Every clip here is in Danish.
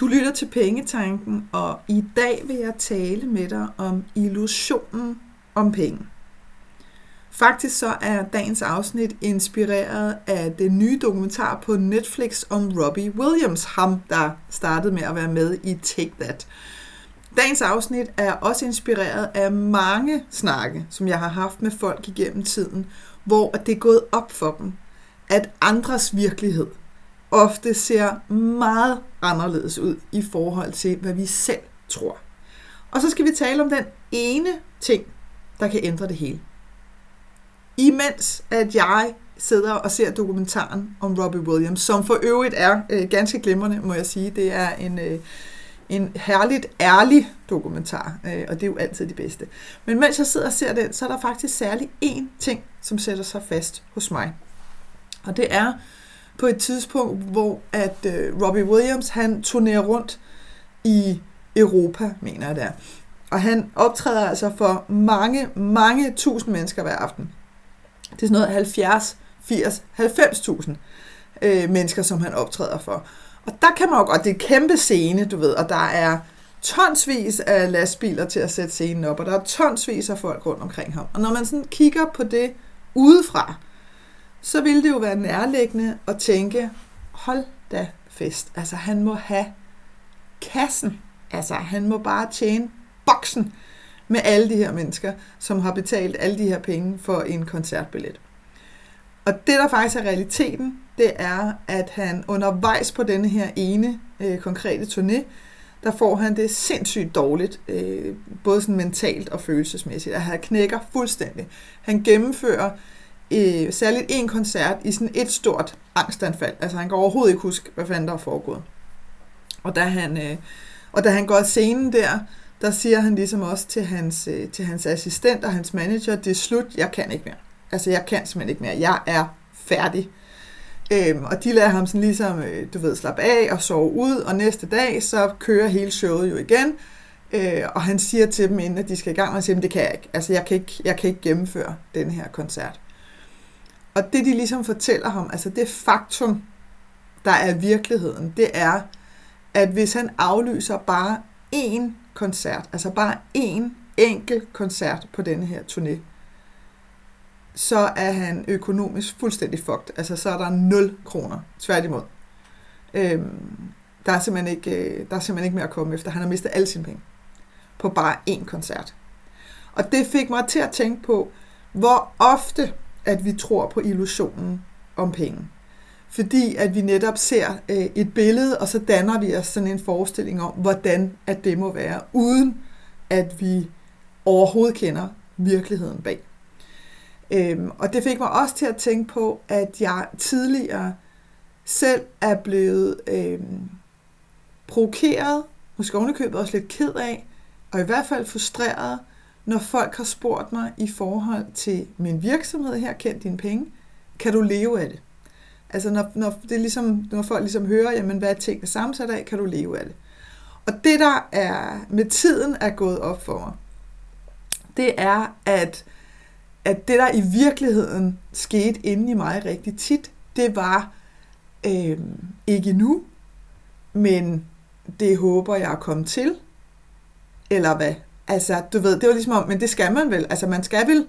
Du lytter til Pengetanken, og i dag vil jeg tale med dig om illusionen om penge. Faktisk så er dagens afsnit inspireret af den nye dokumentar på Netflix om Robbie Williams, ham der startede med at være med i Take That. Dagens afsnit er også inspireret af mange snakke, som jeg har haft med folk igennem tiden, hvor det er gået op for dem, at andres virkelighed ofte ser meget anderledes ud i forhold til, hvad vi selv tror. Og så skal vi tale om den ene ting, der kan ændre det hele. Imens at jeg sidder og ser dokumentaren om Robbie Williams, som for øvrigt er øh, ganske glimrende, må jeg sige. Det er en, øh, en herligt ærlig dokumentar, øh, og det er jo altid det bedste. Men mens jeg sidder og ser den, så er der faktisk særlig én ting, som sætter sig fast hos mig. Og det er, på et tidspunkt, hvor at øh, Robbie Williams, han turnerer rundt i Europa, mener jeg der. Og han optræder altså for mange, mange tusind mennesker hver aften. Det er sådan noget 70, 80, 90.000 øh, mennesker, som han optræder for. Og der kan man jo godt, det er en kæmpe scene, du ved, og der er tonsvis af lastbiler til at sætte scenen op, og der er tonsvis af folk rundt omkring ham. Og når man sådan kigger på det udefra, så ville det jo være nærliggende at tænke, hold da fest. Altså han må have kassen. Altså han må bare tjene boksen med alle de her mennesker, som har betalt alle de her penge for en koncertbillet. Og det, der faktisk er realiteten, det er, at han undervejs på denne her ene øh, konkrete turné, der får han det sindssygt dårligt, øh, både sådan mentalt og følelsesmæssigt. At han knækker fuldstændig. Han gennemfører øh, særligt en koncert i sådan et stort angstanfald. Altså han kan overhovedet ikke huske, hvad fanden der er foregået. Og da han, øh, og da han går af scenen der, der siger han ligesom også til hans, øh, til hans assistent og hans manager, det er slut, jeg kan ikke mere. Altså jeg kan simpelthen ikke mere, jeg er færdig. Øhm, og de lader ham sådan ligesom, øh, du ved, slappe af og sove ud, og næste dag, så kører hele showet jo igen, øh, og han siger til dem, inden at de skal i gang, og han siger, det kan jeg ikke, altså jeg kan ikke, jeg kan ikke gennemføre den her koncert. Og det, de ligesom fortæller ham, altså det faktum, der er virkeligheden, det er, at hvis han aflyser bare én koncert, altså bare én enkelt koncert på denne her turné, så er han økonomisk fuldstændig fucked. Altså, så er der 0 kroner. Tværtimod. Øhm, der, er simpelthen ikke, øh, der er simpelthen ikke mere at komme efter. Han har mistet alle sine penge på bare én koncert. Og det fik mig til at tænke på, hvor ofte at vi tror på illusionen om penge. Fordi at vi netop ser øh, et billede, og så danner vi os sådan en forestilling om, hvordan at det må være, uden at vi overhovedet kender virkeligheden bag. Øhm, og det fik mig også til at tænke på, at jeg tidligere selv er blevet øhm, provokeret, måske ovenikøbet også lidt ked af, og i hvert fald frustreret når folk har spurgt mig i forhold til min virksomhed her, kend dine penge, kan du leve af det? Altså når, når, det er ligesom, når folk ligesom hører, jamen hvad er tingene sammensat af, kan du leve af det? Og det der er med tiden er gået op for mig, det er, at, at det der i virkeligheden skete inde i mig rigtig tit, det var øh, ikke nu, men det håber jeg at komme til, eller hvad Altså, du ved, det var ligesom om, men det skal man vel. Altså, man skal vel,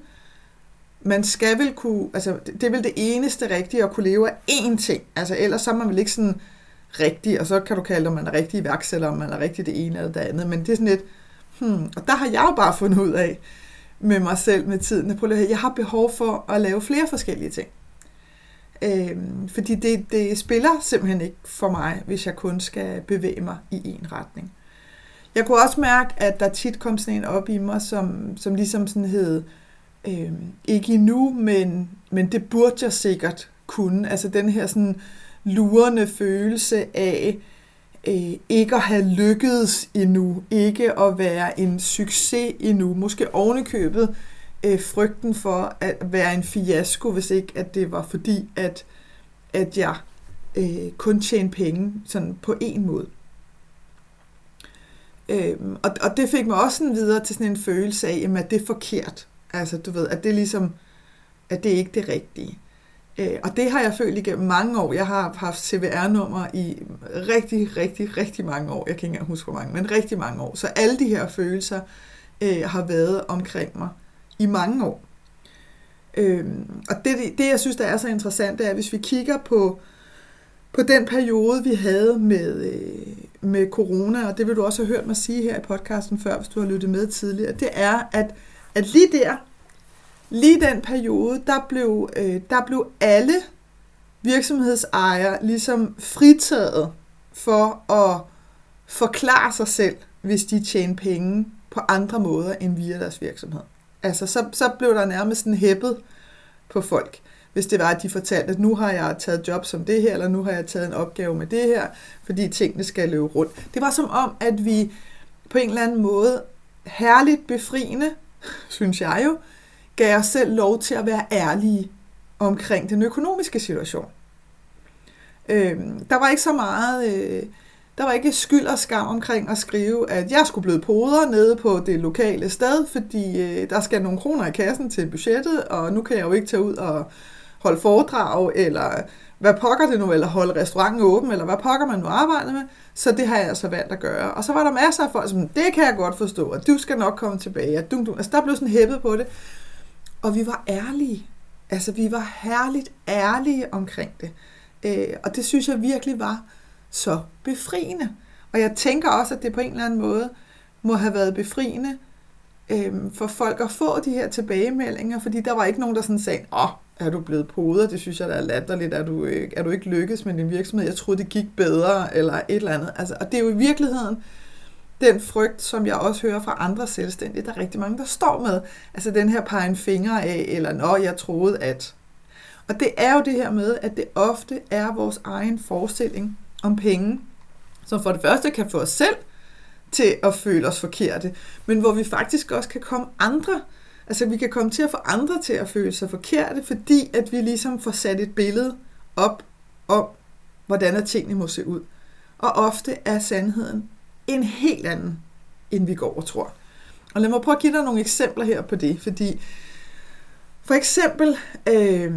man skal vel kunne, altså, det er vel det eneste rigtige at kunne leve af én ting. Altså, ellers så er man vel ikke sådan rigtig, og så kan du kalde om man er rigtig iværksætter, om man er rigtig det ene eller det andet. Men det er sådan lidt, hmm, og der har jeg jo bare fundet ud af med mig selv med tiden, at jeg har behov for at lave flere forskellige ting. Øhm, fordi det, det spiller simpelthen ikke for mig, hvis jeg kun skal bevæge mig i en retning. Jeg kunne også mærke, at der tit kom sådan en op i mig, som, som ligesom sådan hed, øh, ikke endnu, men, men det burde jeg sikkert kunne. Altså den her sådan lurende følelse af øh, ikke at have lykkedes endnu, ikke at være en succes endnu, måske ovenikøbet øh, frygten for at være en fiasko, hvis ikke at det var fordi, at, at jeg øh, kun tjente penge sådan på en måde. Øhm, og, og det fik mig også sådan videre til sådan en følelse af, jamen, at det er forkert. Altså, du ved, at det er ligesom, at det er ikke det rigtige. Øh, og det har jeg følt igennem mange år. Jeg har haft CVR-nummer i rigtig, rigtig, rigtig mange år. Jeg kan ikke engang huske, hvor mange, men rigtig mange år. Så alle de her følelser øh, har været omkring mig i mange år. Øh, og det, det, jeg synes, der er så interessant, det er, at hvis vi kigger på, på den periode, vi havde med, øh, med corona, og det vil du også have hørt mig sige her i podcasten før, hvis du har lyttet med tidligere, det er, at, at lige der, lige den periode, der blev, øh, der blev alle virksomhedsejere ligesom fritaget for at forklare sig selv, hvis de tjener penge på andre måder end via deres virksomhed. Altså, så, så blev der nærmest en hæppet på folk, hvis det var, at de fortalte, at nu har jeg taget job som det her, eller nu har jeg taget en opgave med det her, fordi tingene skal løbe rundt. Det var som om, at vi på en eller anden måde herligt befriende, synes jeg jo, gav os selv lov til at være ærlige omkring den økonomiske situation. Øh, der var ikke så meget... Øh, der var ikke skyld og skam omkring at skrive, at jeg skulle blive poder nede på det lokale sted, fordi øh, der skal nogle kroner i kassen til budgettet, og nu kan jeg jo ikke tage ud og holde foredrag, eller hvad pokker det nu, eller holde restauranten åben, eller hvad pokker man nu arbejder med. Så det har jeg altså valgt at gøre. Og så var der masser af folk, som, det kan jeg godt forstå, at du skal nok komme tilbage. Og dum, dum. Altså der blev sådan hæppet på det. Og vi var ærlige. Altså vi var herligt ærlige omkring det. Øh, og det synes jeg virkelig var så befriende. Og jeg tænker også, at det på en eller anden måde må have været befriende øh, for folk at få de her tilbagemeldinger, fordi der var ikke nogen, der sådan sagde, åh, er du blevet podet? Det synes jeg, der er latterligt. Er du, øh, er du ikke lykkes med din virksomhed? Jeg troede, det gik bedre, eller et eller andet. Altså, og det er jo i virkeligheden den frygt, som jeg også hører fra andre selvstændige, der er rigtig mange, der står med. Altså den her pege en finger af, eller når jeg troede at. Og det er jo det her med, at det ofte er vores egen forestilling om penge, som for det første kan få os selv til at føle os forkerte, men hvor vi faktisk også kan komme andre, altså vi kan komme til at få andre til at føle sig forkerte, fordi at vi ligesom får sat et billede op om, hvordan er tingene må se ud. Og ofte er sandheden en helt anden, end vi går og tror. Og lad mig prøve at give dig nogle eksempler her på det, fordi for eksempel øh,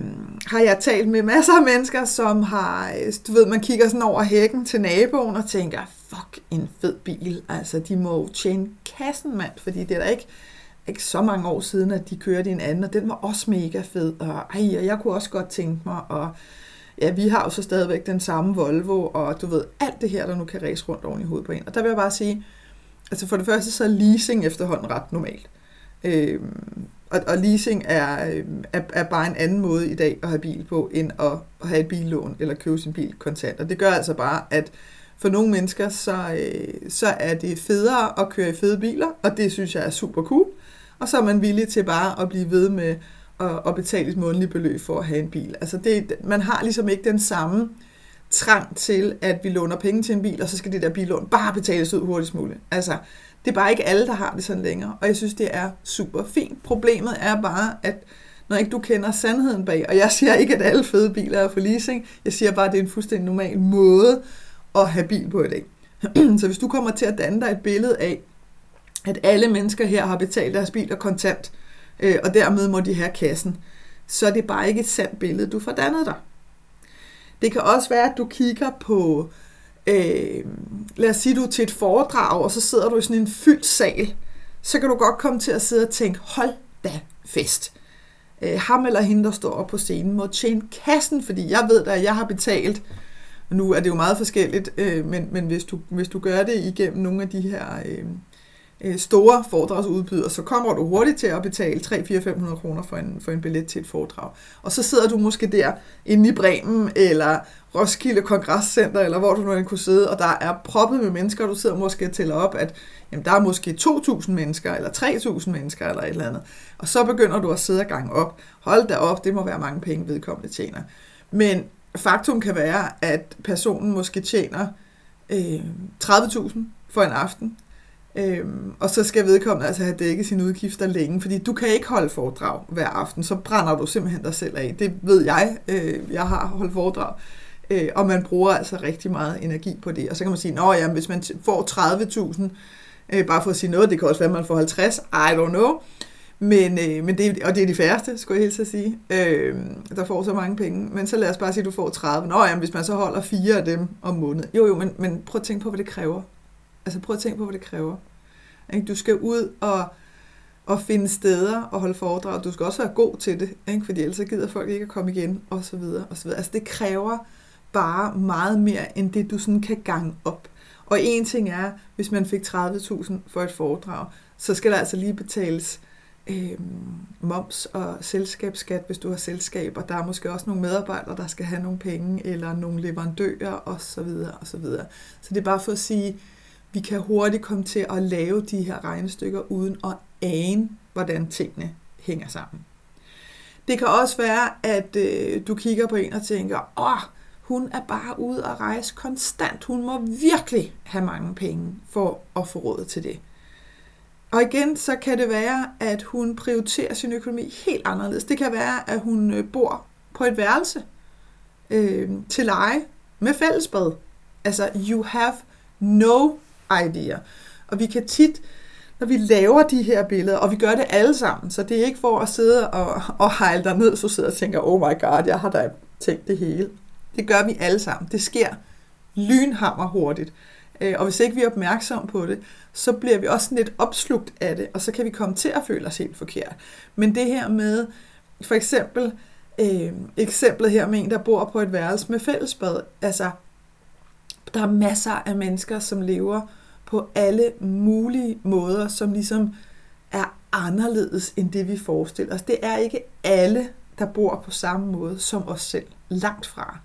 har jeg talt med masser af mennesker, som har, du ved, man kigger sådan over hækken til naboen og tænker, fuck, en fed bil. Altså, de må tjene kassen, mand, fordi det er da ikke, ikke så mange år siden, at de kørte en anden, og den var også mega fed, og ej, og jeg kunne også godt tænke mig, og ja, vi har jo så stadigvæk den samme Volvo, og du ved, alt det her, der nu kan ræse rundt oven i hovedet på en. Og der vil jeg bare sige, altså for det første, så er leasing efterhånden ret normalt. Øhm, og, og leasing er, øhm, er, er bare en anden måde i dag at have bil på, end at, at have et billån eller købe sin bil kontant. Og det gør altså bare, at for nogle mennesker, så, øh, så er det federe at køre i fede biler, og det synes jeg er super cool. Og så er man villig til bare at blive ved med at, at betale et månedligt beløb for at have en bil. Altså det, man har ligesom ikke den samme trang til, at vi låner penge til en bil, og så skal det der billån bare betales ud hurtigst muligt. Altså, det er bare ikke alle, der har det sådan længere, og jeg synes, det er super fint. Problemet er bare, at når ikke du kender sandheden bag, og jeg siger ikke, at alle fede biler er for leasing, jeg siger bare, at det er en fuldstændig normal måde at have bil på i dag. Så hvis du kommer til at danne dig et billede af, at alle mennesker her har betalt deres biler kontant, øh, og dermed må de have kassen, så er det bare ikke et sandt billede, du får dannet dig. Det kan også være, at du kigger på øh, lad os sige, du er til et foredrag, og så sidder du i sådan en fyldt sal, så kan du godt komme til at sidde og tænke, hold da fest. Øh, ham eller hende, der står op på scenen, må tjene kassen, fordi jeg ved da, at jeg har betalt, nu er det jo meget forskelligt, øh, men, men hvis, du, hvis du gør det igennem nogle af de her øh, øh, store foredragsudbyder, så kommer du hurtigt til at betale 3-4-500 kroner for en, for en billet til et foredrag. Og så sidder du måske der inde i Bremen, eller Roskilde Kongresscenter, eller hvor du nu end kunne sidde, og der er proppet med mennesker, og du sidder måske og tæller op, at jamen, der er måske 2.000 mennesker, eller 3.000 mennesker, eller et eller andet. Og så begynder du at sidde og gange op. Hold da op, det må være mange penge, vedkommende tjener. Men faktum kan være, at personen måske tjener øh, 30.000 for en aften, Øhm, og så skal vedkommende altså have dækket sine udgifter længe, fordi du kan ikke holde foredrag hver aften, så brænder du simpelthen dig selv af. Det ved jeg, øh, jeg har holdt foredrag, øh, og man bruger altså rigtig meget energi på det. Og så kan man sige, at hvis man får 30.000, øh, bare for at sige noget, det kan også være, at man får 50, I don't know, Men, øh, men det, og det er de færreste, skulle jeg helt sige, øh, der får så mange penge. Men så lad os bare sige, at du får 30. Nå ja, hvis man så holder fire af dem om måneden. Jo jo, men, men prøv at tænke på, hvad det kræver. Altså prøv at tænke på, hvad det kræver. Ikke? Du skal ud og, og finde steder og holde foredrag. Du skal også være god til det, ikke? fordi ellers gider folk ikke at komme igen, og så videre, og så videre. Altså det kræver bare meget mere, end det du sådan kan gange op. Og en ting er, hvis man fik 30.000 for et foredrag, så skal der altså lige betales øh, moms og selskabsskat, hvis du har selskab, og der er måske også nogle medarbejdere, der skal have nogle penge, eller nogle leverandører osv. osv. Så det er bare for at sige, vi kan hurtigt komme til at lave de her regnestykker uden at ane, hvordan tingene hænger sammen. Det kan også være, at øh, du kigger på en og tænker, åh, hun er bare ude at rejse konstant. Hun må virkelig have mange penge for at få råd til det. Og igen, så kan det være, at hun prioriterer sin økonomi helt anderledes. Det kan være, at hun øh, bor på et værelse øh, til leje med fællesbad. Altså, you have no idéer. Og vi kan tit, når vi laver de her billeder, og vi gør det alle sammen, så det er ikke for at sidde og, og hejle dig ned, så sidder og tænker, oh my god, jeg har da tænkt det hele. Det gør vi alle sammen. Det sker lynhammer hurtigt. Øh, og hvis ikke vi er opmærksom på det, så bliver vi også lidt opslugt af det, og så kan vi komme til at føle os helt forkert. Men det her med, for eksempel, øh, eksemplet her med en, der bor på et værelse med fællesbad, altså, der er masser af mennesker, som lever på alle mulige måder, som ligesom er anderledes end det, vi forestiller os. Det er ikke alle, der bor på samme måde som os selv. Langt fra.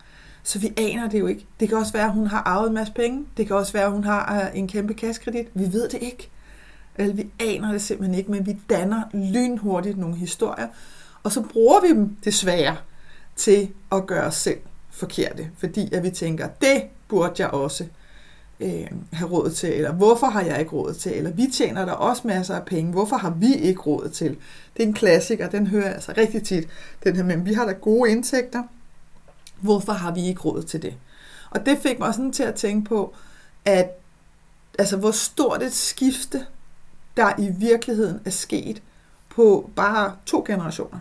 Så vi aner det jo ikke. Det kan også være, at hun har arvet en masse penge. Det kan også være, at hun har øh, en kæmpe kaskredit. Vi ved det ikke. Eller vi aner det simpelthen ikke, men vi danner lynhurtigt nogle historier, og så bruger vi dem desværre til at gøre os selv forkerte, fordi at vi tænker, det burde jeg også øh, have råd til, eller hvorfor har jeg ikke råd til, eller vi tjener der også masser af penge, hvorfor har vi ikke råd til? Det er en klassiker, den hører jeg altså rigtig tit, den her, men vi har da gode indtægter, Hvorfor har vi ikke råd til det? Og det fik mig sådan til at tænke på, at altså, hvor stort et skifte, der i virkeligheden er sket på bare to generationer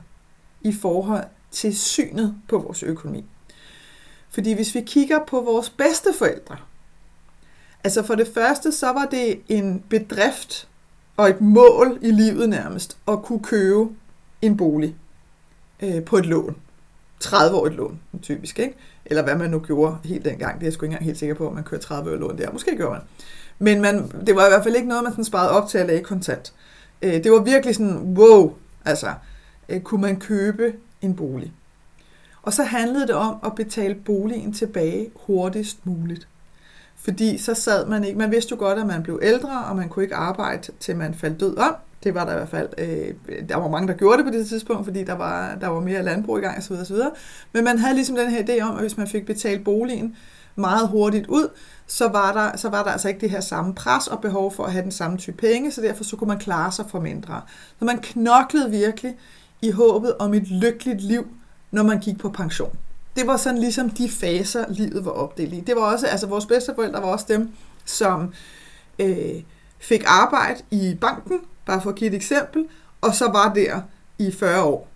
i forhold til synet på vores økonomi. Fordi hvis vi kigger på vores bedste forældre, altså for det første, så var det en bedrift og et mål i livet nærmest at kunne købe en bolig øh, på et lån. 30-årigt lån, typisk, ikke? Eller hvad man nu gjorde helt dengang. Det er jeg sgu ikke engang helt sikker på, at man kører 30 årigt lån der. Måske gjorde man. Men man, det var i hvert fald ikke noget, man sådan sparede op til at lægge kontant. Øh, det var virkelig sådan, wow, altså, øh, kunne man købe en bolig? Og så handlede det om at betale boligen tilbage hurtigst muligt. Fordi så sad man ikke, man vidste jo godt, at man blev ældre, og man kunne ikke arbejde, til man faldt død om. Det var der i hvert fald, øh, der var mange, der gjorde det på det tidspunkt, fordi der var, der var mere landbrug i gang osv. osv. Men man havde ligesom den her idé om, at hvis man fik betalt boligen meget hurtigt ud, så var, der, så var der altså ikke det her samme pres og behov for at have den samme type penge, så derfor så kunne man klare sig for mindre. Så man knoklede virkelig i håbet om et lykkeligt liv, når man gik på pension. Det var sådan ligesom de faser, livet var opdelt i. Det var også, altså vores bedsteforældre var også dem, som øh, fik arbejde i banken, bare for at give et eksempel, og så var der i 40 år.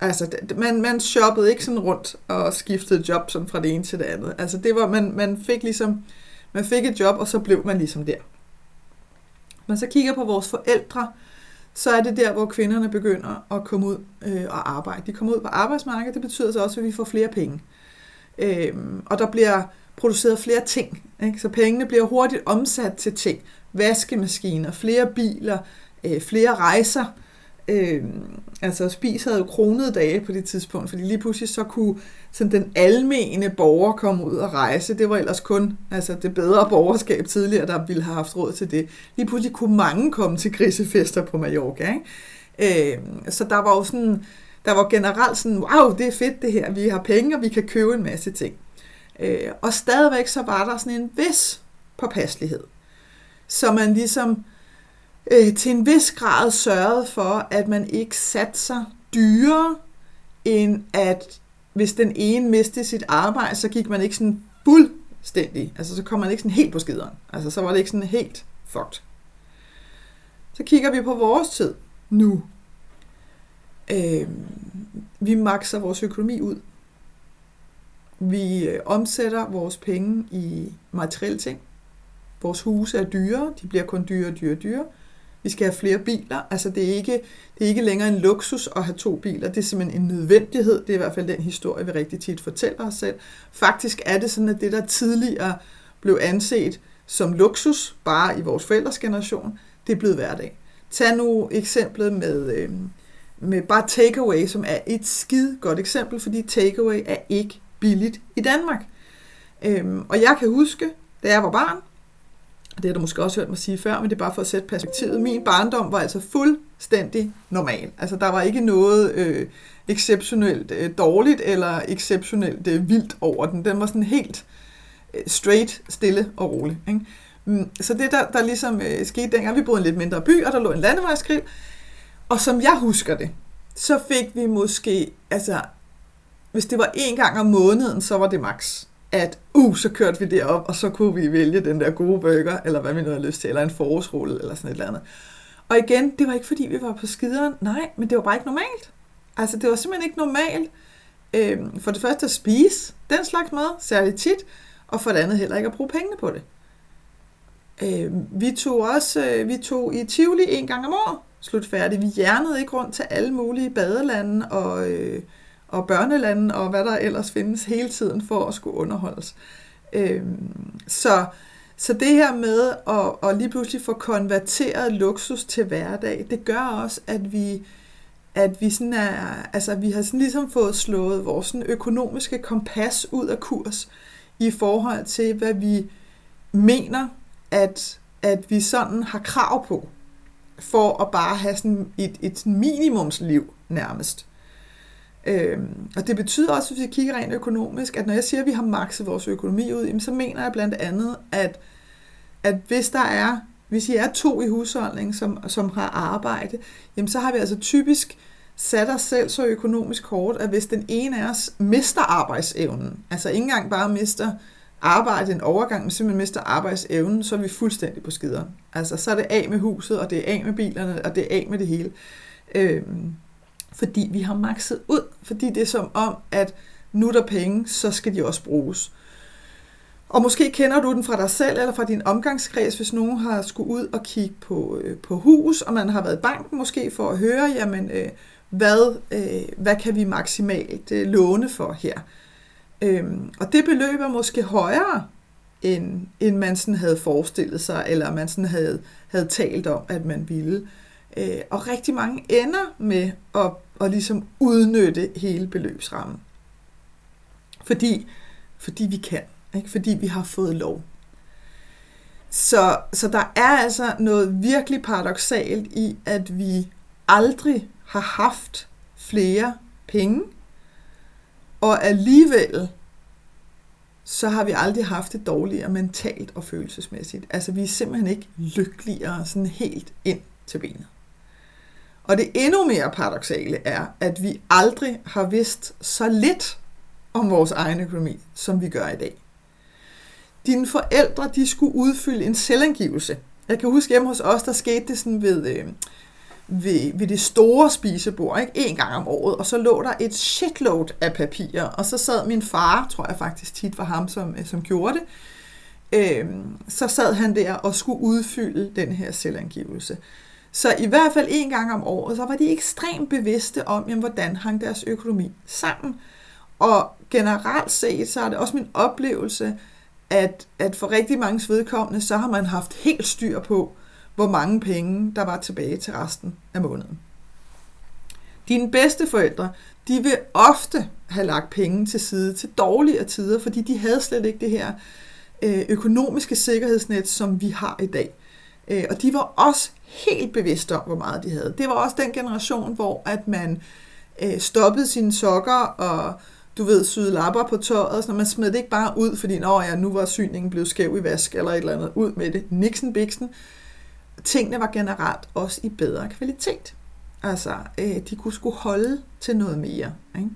Altså, man, man shoppede ikke sådan rundt og skiftede job sådan fra det ene til det andet. Altså, det var, man, man fik ligesom, man fik et job, og så blev man ligesom der. Men så kigger på vores forældre, så er det der, hvor kvinderne begynder at komme ud øh, og arbejde. De kommer ud på arbejdsmarkedet, det betyder så også, at vi får flere penge. Øhm, og der bliver produceret flere ting. Ikke? Så pengene bliver hurtigt omsat til ting vaskemaskiner, flere biler, øh, flere rejser. Øh, altså Spis havde jo kronede dage på det tidspunkt, fordi lige pludselig så kunne sådan den almene borger komme ud og rejse. Det var ellers kun altså det bedre borgerskab tidligere, der ville have haft råd til det. Lige pludselig kunne mange komme til grisefester på Mallorca. Ikke? Øh, så der var jo sådan, der var generelt sådan, wow, det er fedt det her, vi har penge, og vi kan købe en masse ting. Øh, og stadigvæk så var der sådan en vis påpasselighed så man ligesom øh, til en vis grad sørget for, at man ikke satte sig dyrere, end at hvis den ene mistede sit arbejde, så gik man ikke sådan fuldstændig, altså så kom man ikke sådan helt på skideren. Altså så var det ikke sådan helt fucked. Så kigger vi på vores tid nu. Øh, vi makser vores økonomi ud. Vi øh, omsætter vores penge i materielle ting. Vores huse er dyre, de bliver kun dyre og dyre og dyre. Vi skal have flere biler. Altså det er, ikke, det er ikke længere en luksus at have to biler. Det er simpelthen en nødvendighed. Det er i hvert fald den historie, vi rigtig tit fortæller os selv. Faktisk er det sådan, at det, der tidligere blev anset som luksus, bare i vores forældres generation, det er blevet hverdag. Tag nu eksemplet med, øh, med bare takeaway, som er et skide godt eksempel, fordi takeaway er ikke billigt i Danmark. Øhm, og jeg kan huske, da jeg var barn, det har du måske også hørt mig sige før, men det er bare for at sætte perspektivet. Min barndom var altså fuldstændig normal. Altså der var ikke noget øh, exceptionelt øh, dårligt eller exceptionelt øh, vildt over den. Den var sådan helt øh, straight, stille og rolig. Ikke? Mm, så det der, der ligesom øh, skete dengang, vi boede i en lidt mindre by, og der lå en landevejskriv, og som jeg husker det, så fik vi måske, altså hvis det var en gang om måneden, så var det maks at uh, så kørte vi derop, og så kunne vi vælge den der gode burger, eller hvad vi nu havde lyst til, eller en forårsrulle, eller sådan et eller andet. Og igen, det var ikke fordi, vi var på skideren. Nej, men det var bare ikke normalt. Altså, det var simpelthen ikke normalt. Øhm, for det første at spise den slags mad, særligt tit, og for det andet heller ikke at bruge pengene på det. Øhm, vi tog også øh, vi tog i Tivoli en gang om året, slut færdig. Vi hjernede ikke rundt til alle mulige badelande og, øh, og børnelande og hvad der ellers findes hele tiden for at skulle underholdes. Øhm, så, så det her med at, at lige pludselig få konverteret luksus til hverdag, det gør også, at vi at vi sådan er, altså vi har sådan ligesom fået slået vores sådan økonomiske kompas ud af kurs i forhold til, hvad vi mener, at, at vi sådan har krav på, for at bare have sådan et, et minimumsliv nærmest. Øhm, og det betyder også, hvis vi kigger rent økonomisk, at når jeg siger, at vi har makset vores økonomi ud, jamen, så mener jeg blandt andet, at, at hvis der er, hvis I er to i husholdningen, som, som har arbejde, jamen så har vi altså typisk sat os selv så økonomisk hårdt, at hvis den ene af os mister arbejdsevnen, altså ikke engang bare mister arbejde en overgang, men simpelthen mister arbejdsevnen, så er vi fuldstændig på skider. Altså så er det af med huset, og det er af med bilerne, og det er af med det hele. Øhm, fordi vi har makset ud. Fordi det er som om, at nu er der penge, så skal de også bruges. Og måske kender du den fra dig selv eller fra din omgangskreds, hvis nogen har skulle ud og kigge på, øh, på hus, og man har været i banken måske for at høre, jamen, øh, hvad, øh, hvad kan vi maksimalt øh, låne for her? Øhm, og det beløb er måske højere, end, end man sådan havde forestillet sig, eller man sådan havde, havde talt om, at man ville. Øh, og rigtig mange ender med at, at ligesom udnytte hele beløbsrammen. Fordi, fordi vi kan, ikke? fordi vi har fået lov. Så, så der er altså noget virkelig paradoxalt i, at vi aldrig har haft flere penge, og alligevel så har vi aldrig haft det dårligere mentalt og følelsesmæssigt. Altså vi er simpelthen ikke lykkeligere sådan helt ind til benet. Og det endnu mere paradoxale er, at vi aldrig har vidst så lidt om vores egen økonomi, som vi gør i dag. Dine forældre, de skulle udfylde en selvangivelse. Jeg kan huske hjemme hos os, der skete det sådan ved, øh, ved, ved det store spisebord, ikke? en gang om året, og så lå der et shitload af papirer, og så sad min far, tror jeg faktisk tit var ham, som, øh, som gjorde det, øh, så sad han der og skulle udfylde den her selvangivelse. Så i hvert fald en gang om året, så var de ekstremt bevidste om, jamen, hvordan hang deres økonomi sammen. Og generelt set, så er det også min oplevelse, at, at for rigtig mange vedkommende, så har man haft helt styr på, hvor mange penge, der var tilbage til resten af måneden. Dine bedste forældre, de vil ofte have lagt penge til side til dårligere tider, fordi de havde slet ikke det her øh, økonomiske sikkerhedsnet, som vi har i dag. Øh, og de var også helt bevidste om, hvor meget de havde. Det var også den generation, hvor at man øh, stoppede sine sokker og du ved, syede lapper på tøjet, så man smed det ikke bare ud, fordi Nå, ja, nu var syningen blevet skæv i vask eller et eller andet. Ud med det. niksen biksen. Tingene var generelt også i bedre kvalitet. Altså, øh, de kunne skulle holde til noget mere. Ikke?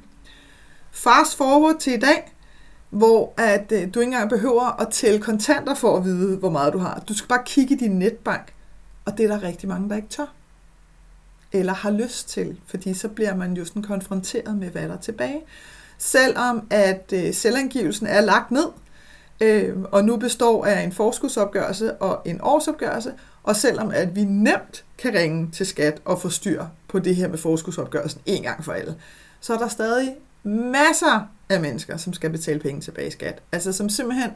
Fast forward til i dag, hvor at, øh, du ikke engang behøver at tælle kontanter for at vide, hvor meget du har. Du skal bare kigge i din netbank, og det er der rigtig mange, der ikke tør. eller har lyst til, fordi så bliver man jo sådan konfronteret med, hvad der er tilbage. Selvom at øh, selvangivelsen er lagt ned, øh, og nu består af en forskudsopgørelse og en årsopgørelse, og selvom at vi nemt kan ringe til skat og få styr på det her med forskudsopgørelsen en gang for alle, så er der stadig masser af mennesker, som skal betale penge tilbage i skat. Altså som simpelthen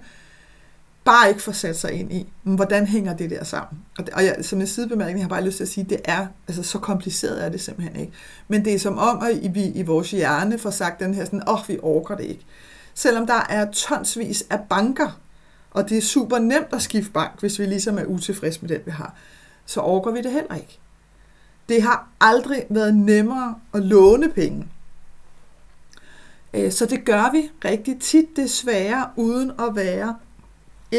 bare ikke får sat sig ind i, hvordan hænger det der sammen. Og, det, og jeg, som en sidebemærkning har jeg bare lyst til at sige, det er, altså så kompliceret er det simpelthen ikke. Men det er som om, at vi i vores hjerne får sagt den her sådan, åh, oh, vi orker det ikke. Selvom der er tonsvis af banker, og det er super nemt at skifte bank, hvis vi ligesom er utilfredse med den, vi har, så orker vi det heller ikke. Det har aldrig været nemmere at låne penge. Øh, så det gør vi rigtig tit desværre, uden at være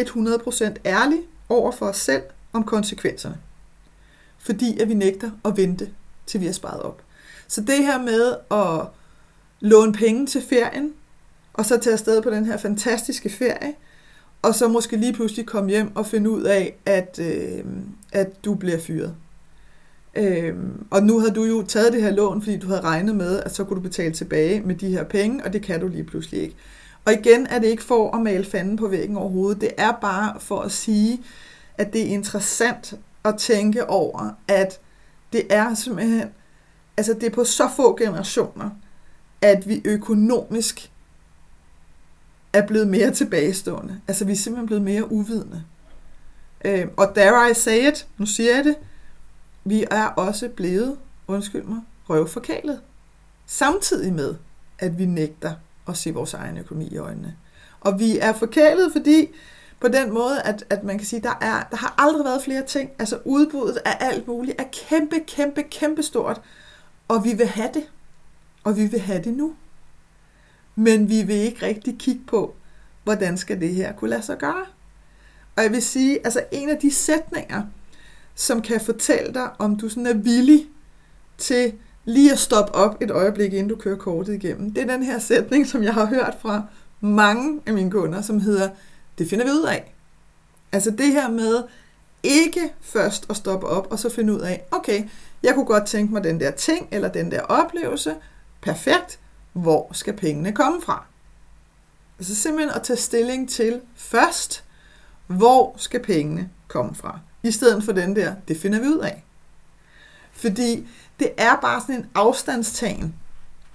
100% ærlig over for os selv om konsekvenserne. Fordi at vi nægter at vente, til vi har sparet op. Så det her med at låne penge til ferien, og så tage afsted på den her fantastiske ferie, og så måske lige pludselig komme hjem og finde ud af, at, øh, at du bliver fyret. Øh, og nu havde du jo taget det her lån, fordi du havde regnet med, at så kunne du betale tilbage med de her penge, og det kan du lige pludselig ikke. Og igen er det ikke for at male fanden på væggen overhovedet, det er bare for at sige, at det er interessant at tænke over, at det er simpelthen, altså det er på så få generationer, at vi økonomisk er blevet mere tilbagestående. Altså vi er simpelthen blevet mere uvidende. Øh, og dare I say it, nu siger jeg det, vi er også blevet, undskyld mig, røvforkælet. Samtidig med, at vi nægter at se vores egen økonomi i øjnene. Og vi er forkælet, fordi på den måde, at, at man kan sige, der, er, der har aldrig været flere ting. Altså udbuddet af alt muligt er kæmpe, kæmpe, kæmpe stort. Og vi vil have det. Og vi vil have det nu. Men vi vil ikke rigtig kigge på, hvordan skal det her kunne lade sig gøre. Og jeg vil sige, altså en af de sætninger, som kan fortælle dig, om du sådan er villig til lige at stoppe op et øjeblik, inden du kører kortet igennem. Det er den her sætning, som jeg har hørt fra mange af mine kunder, som hedder, det finder vi ud af. Altså det her med ikke først at stoppe op og så finde ud af, okay, jeg kunne godt tænke mig den der ting eller den der oplevelse, perfekt, hvor skal pengene komme fra? Altså simpelthen at tage stilling til først, hvor skal pengene komme fra? I stedet for den der, det finder vi ud af. Fordi det er bare sådan en afstandstagen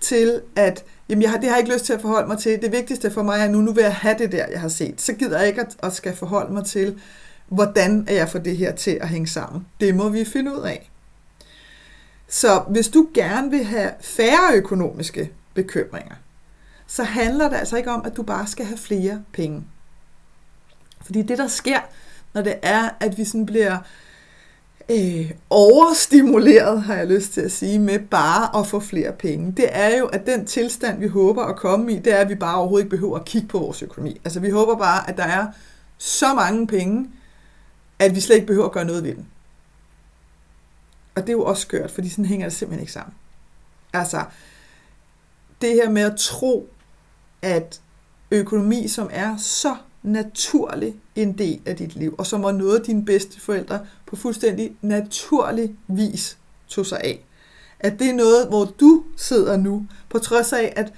til, at jamen jeg har, det har jeg ikke lyst til at forholde mig til. Det vigtigste for mig er nu, nu vil jeg have det der, jeg har set. Så gider jeg ikke at, at skal forholde mig til, hvordan er jeg får det her til at hænge sammen. Det må vi finde ud af. Så hvis du gerne vil have færre økonomiske bekymringer, så handler det altså ikke om, at du bare skal have flere penge. Fordi det, der sker, når det er, at vi sådan bliver øh, overstimuleret, har jeg lyst til at sige, med bare at få flere penge. Det er jo, at den tilstand, vi håber at komme i, det er, at vi bare overhovedet ikke behøver at kigge på vores økonomi. Altså vi håber bare, at der er så mange penge, at vi slet ikke behøver at gøre noget ved den. Og det er jo også skørt, fordi sådan hænger det simpelthen ikke sammen. Altså, det her med at tro, at økonomi, som er så naturlig en del af dit liv, og som var noget, dine bedste forældre på fuldstændig naturlig vis tog sig af. At det er noget, hvor du sidder nu, på trods af, at,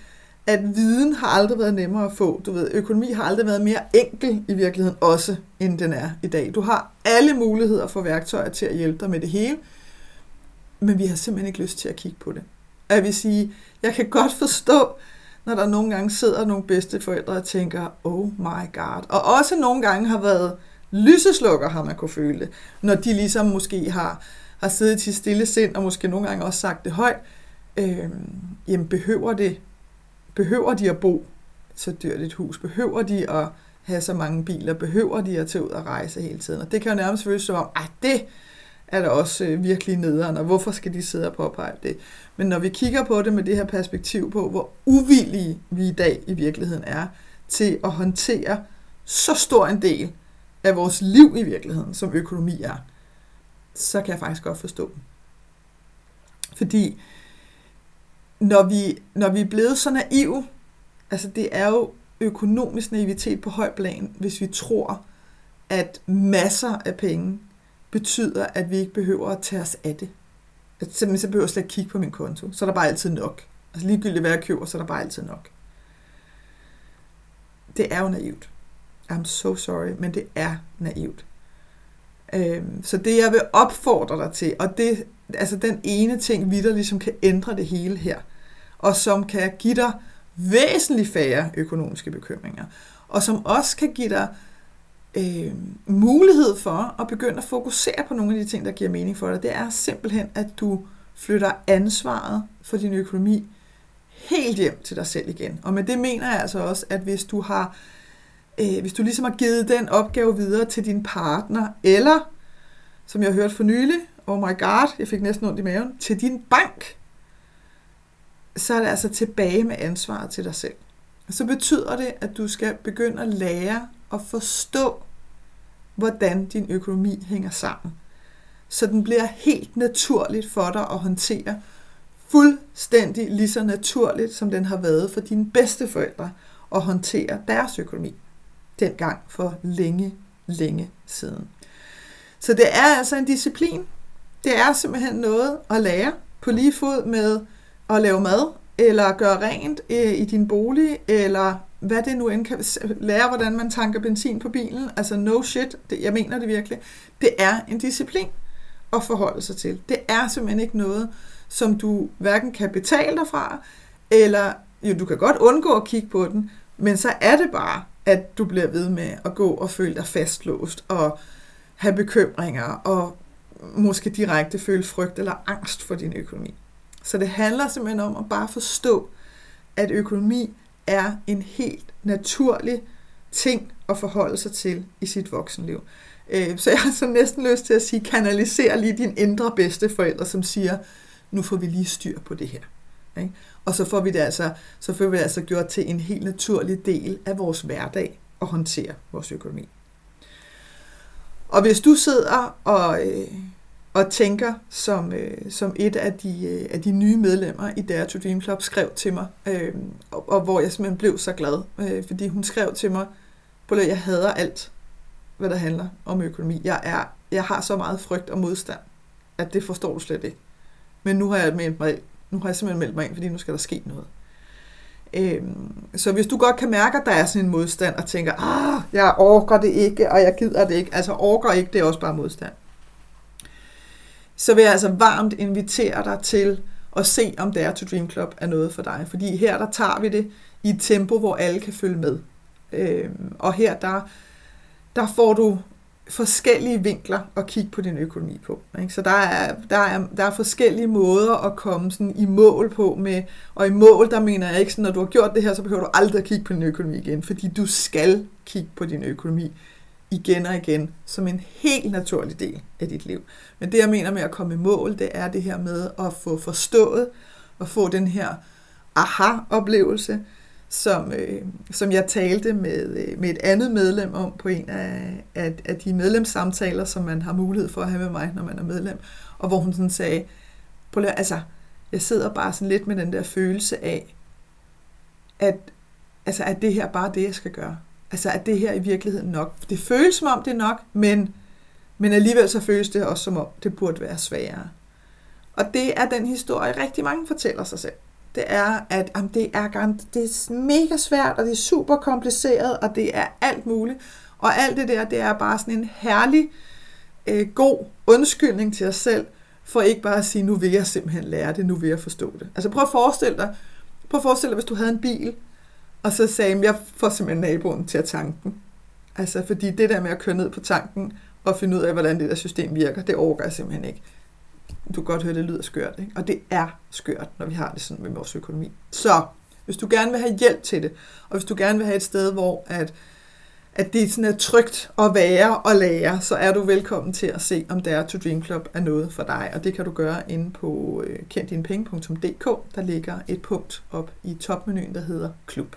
at viden har aldrig været nemmere at få. Du ved, økonomi har aldrig været mere enkel i virkeligheden også, end den er i dag. Du har alle muligheder for værktøjer til at hjælpe dig med det hele, men vi har simpelthen ikke lyst til at kigge på det. Jeg vil sige, jeg kan godt forstå, når der nogle gange sidder nogle bedsteforældre og tænker, oh my god. Og også nogle gange har været lyseslukker, har man kunne føle det, når de ligesom måske har, har siddet til stille sind, og måske nogle gange også sagt det højt, øh, jamen behøver det, behøver de at bo så dyrt et hus? Behøver de at have så mange biler? Behøver de at tage ud og rejse hele tiden? Og det kan jo nærmest føles som om, at det er da også øh, virkelig nederen, og hvorfor skal de sidde og påpege det? Men når vi kigger på det med det her perspektiv på, hvor uvillige vi i dag i virkeligheden er til at håndtere så stor en del af vores liv i virkeligheden, som økonomi er, så kan jeg faktisk godt forstå dem. Fordi når vi, når vi er blevet så naive, altså det er jo økonomisk naivitet på høj plan, hvis vi tror, at masser af penge betyder, at vi ikke behøver at tage os af det. Simpelthen så behøver jeg slet ikke kigge på min konto. Så er der bare altid nok. Altså ligegyldigt hvad jeg køber, så er der bare altid nok. Det er jo naivt. I'm so sorry, men det er naivt. Øhm, så det jeg vil opfordre dig til, og det altså den ene ting, vi der ligesom kan ændre det hele her, og som kan give dig væsentligt færre økonomiske bekymringer, og som også kan give dig øh, mulighed for at begynde at fokusere på nogle af de ting, der giver mening for dig, det er simpelthen, at du flytter ansvaret for din økonomi helt hjem til dig selv igen. Og med det mener jeg altså også, at hvis du har øh, Øh, hvis du ligesom har givet den opgave videre til din partner, eller, som jeg har hørt for nylig, oh my god, jeg fik næsten ondt i maven, til din bank, så er det altså tilbage med ansvaret til dig selv. Så betyder det, at du skal begynde at lære at forstå, hvordan din økonomi hænger sammen. Så den bliver helt naturligt for dig at håndtere, fuldstændig lige så naturligt, som den har været for dine bedste forældre at håndtere deres økonomi dengang for længe, længe siden. Så det er altså en disciplin. Det er simpelthen noget at lære på lige fod med at lave mad, eller gøre rent øh, i din bolig, eller hvad det nu end kan lære, hvordan man tanker benzin på bilen. Altså no shit, det, jeg mener det virkelig. Det er en disciplin at forholde sig til. Det er simpelthen ikke noget, som du hverken kan betale dig fra, eller jo, du kan godt undgå at kigge på den, men så er det bare, at du bliver ved med at gå og føle dig fastlåst, og have bekymringer, og måske direkte føle frygt eller angst for din økonomi. Så det handler simpelthen om at bare forstå, at økonomi er en helt naturlig ting at forholde sig til i sit voksenliv. Øh, så jeg har så næsten lyst til at sige, kanaliser lige din indre bedsteforældre, som siger, nu får vi lige styr på det her. Og så får vi det altså, så får vi det altså gjort til en helt naturlig del af vores hverdag at håndtere vores økonomi. Og hvis du sidder og, øh, og tænker, som, øh, som et af de, øh, af de nye medlemmer i Dare to Dream Club skrev til mig, øh, og, og hvor jeg simpelthen blev så glad, øh, fordi hun skrev til mig, at jeg hader alt, hvad der handler om økonomi. Jeg, er, jeg har så meget frygt og modstand, at det forstår du slet ikke. Men nu har jeg meldt mig, nu har jeg simpelthen meldt mig ind, fordi nu skal der ske noget. Øhm, så hvis du godt kan mærke, at der er sådan en modstand, og tænker, ah, jeg orker det ikke, og jeg gider det ikke, altså orker ikke, det er også bare modstand, så vil jeg altså varmt invitere dig til at se, om Dare to Dream Club er noget for dig. Fordi her, der tager vi det i et tempo, hvor alle kan følge med. Øhm, og her, der, der får du forskellige vinkler at kigge på din økonomi på. Ikke? Så der er, der, er, der er forskellige måder at komme sådan i mål på med, og i mål, der mener jeg ikke sådan, når du har gjort det her, så behøver du aldrig at kigge på din økonomi igen, fordi du skal kigge på din økonomi igen og igen, som en helt naturlig del af dit liv. Men det, jeg mener med at komme i mål, det er det her med at få forstået, og få den her aha-oplevelse, som, øh, som jeg talte med, øh, med et andet medlem om på en af, af, af de medlemssamtaler, som man har mulighed for at have med mig, når man er medlem, og hvor hun sådan sagde, prøv altså, jeg sidder bare sådan lidt med den der følelse af, at, altså, at det her bare det, jeg skal gøre. Altså, at det her i virkeligheden nok. Det føles som om det er nok, men, men alligevel så føles det også som om, det burde være sværere. Og det er den historie, rigtig mange fortæller sig selv det er, at jamen, det, er, det er mega svært, og det er super kompliceret, og det er alt muligt. Og alt det der, det er bare sådan en herlig, øh, god undskyldning til os selv, for ikke bare at sige, nu vil jeg simpelthen lære det, nu vil jeg forstå det. Altså prøv at forestille dig, prøv at forestille dig, hvis du havde en bil, og så sagde, jeg får simpelthen naboen til at tanke den. Altså fordi det der med at køre ned på tanken, og finde ud af, hvordan det der system virker, det overgår jeg simpelthen ikke du kan godt høre, det lyder skørt. Ikke? Og det er skørt, når vi har det sådan med vores økonomi. Så hvis du gerne vil have hjælp til det, og hvis du gerne vil have et sted, hvor at, at det sådan er trygt at være og lære, så er du velkommen til at se, om der to Dream Club er noget for dig. Og det kan du gøre inde på øh, kenddinepenge.dk. Der ligger et punkt op i topmenuen, der hedder Klub.